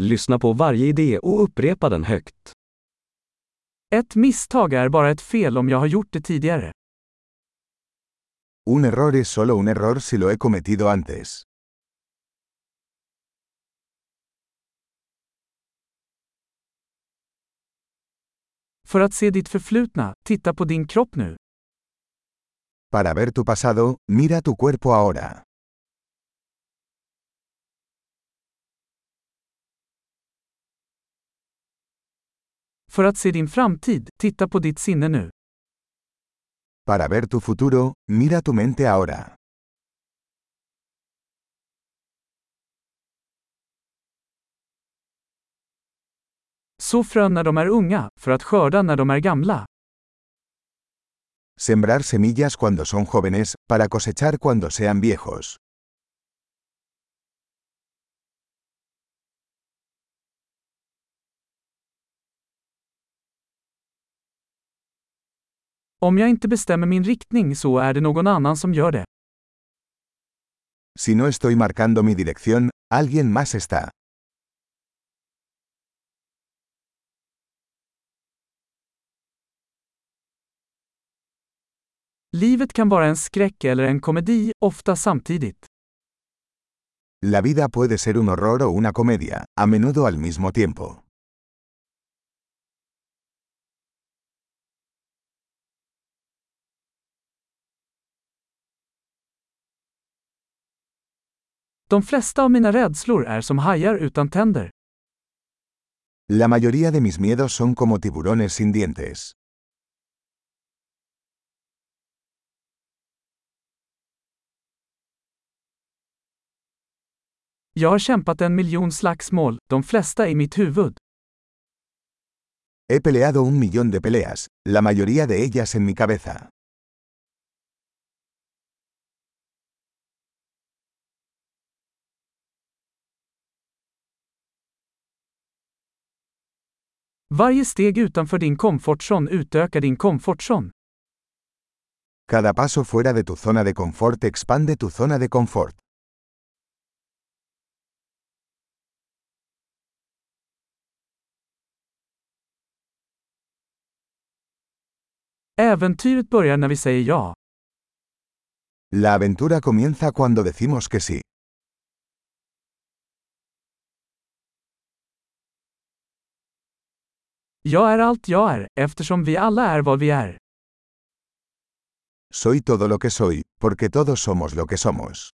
Lyssna på varje idé och upprepa den högt. Ett misstag är bara ett fel om jag har gjort det tidigare. Un error es solo un error si lo he cometido antes. För att se ditt förflutna, titta på din kropp nu. Para ver tu pasado, mira tu cuerpo ahora. För att se din framtid, titta på ditt sinne nu. Para ver tu futuro, mira tu mente ahora. Så frön när de är unga, för att skörda när de är gamla. Sembrar semillas cuando son jóvenes, para cosechar cuando sean viejos. Om jag inte bestämmer min riktning så är det någon annan som gör det. Si no estoy marcando mi dirección, alguien más está. Livet kan vara en skräck eller en komedi, ofta samtidigt. La vida puede ser un horror o una comedia, a menudo al mismo tiempo. De flesta av mina rädslor är som hajar utan tänder. La mayoría de mis miedos son como tiburones sin dientes. Jag har kämpat en miljon slagsmål, de flesta i mitt huvud. He peleado un millón de peleas, la mayoría de ellas en mi cabeza. Varje steg utanför din komfortzon utökar din komfortzon. Cada paso fuera de tu zona de confort expande tu zona de confort. Äventyret börjar när vi säger ja. La aventura comienza cuando decimos que sí. Jag är allt jag är, eftersom vi alla är vad vi är. Soy todo lo que soy, porque todos somos lo que somos.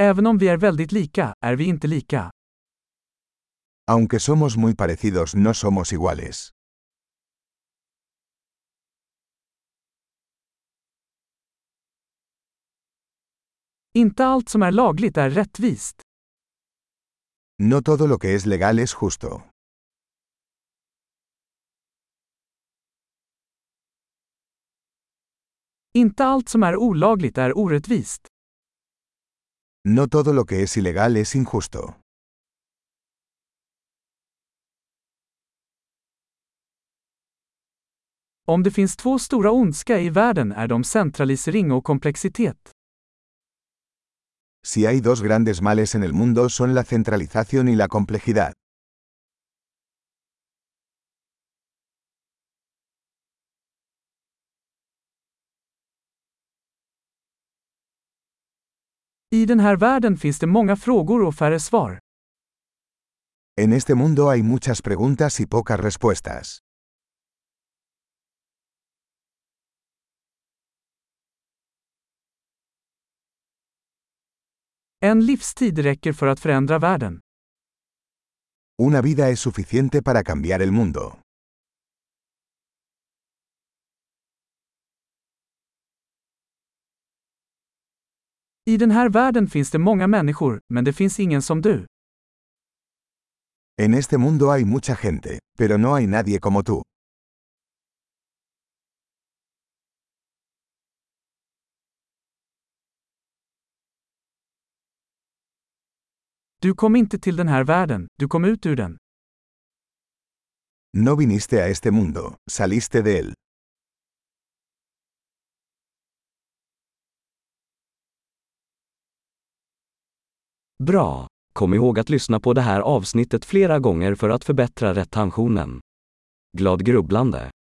Även om vi är väldigt lika, är vi inte lika. Aunque somos muy parecidos no somos iguales. Inte allt som är lagligt är rättvist. No todo lo que es legal es justo. Inte allt som är olagligt är orättvist. No todo lo que es ilegal es injusto. Om det finns två stora ondska i världen är de centralisering och komplexitet. Si hay dos grandes males en el mundo son la centralización y la complejidad. I den här världen finns det många frågor och färre svar. En este mundo hay muchas preguntas y pocas respuestas. En livstid räcker för att förändra världen. Una vida es suficiente para cambiar el mundo. I den här världen finns det många människor, men det finns ingen som du. En este mundo hay mucha gente, pero no hay nadie como tú. Du kom inte till den här världen, du kom ut ur den. No viniste a este mundo, saliste de él. Bra! Kom ihåg att lyssna på det här avsnittet flera gånger för att förbättra retentionen. Glad grubblande!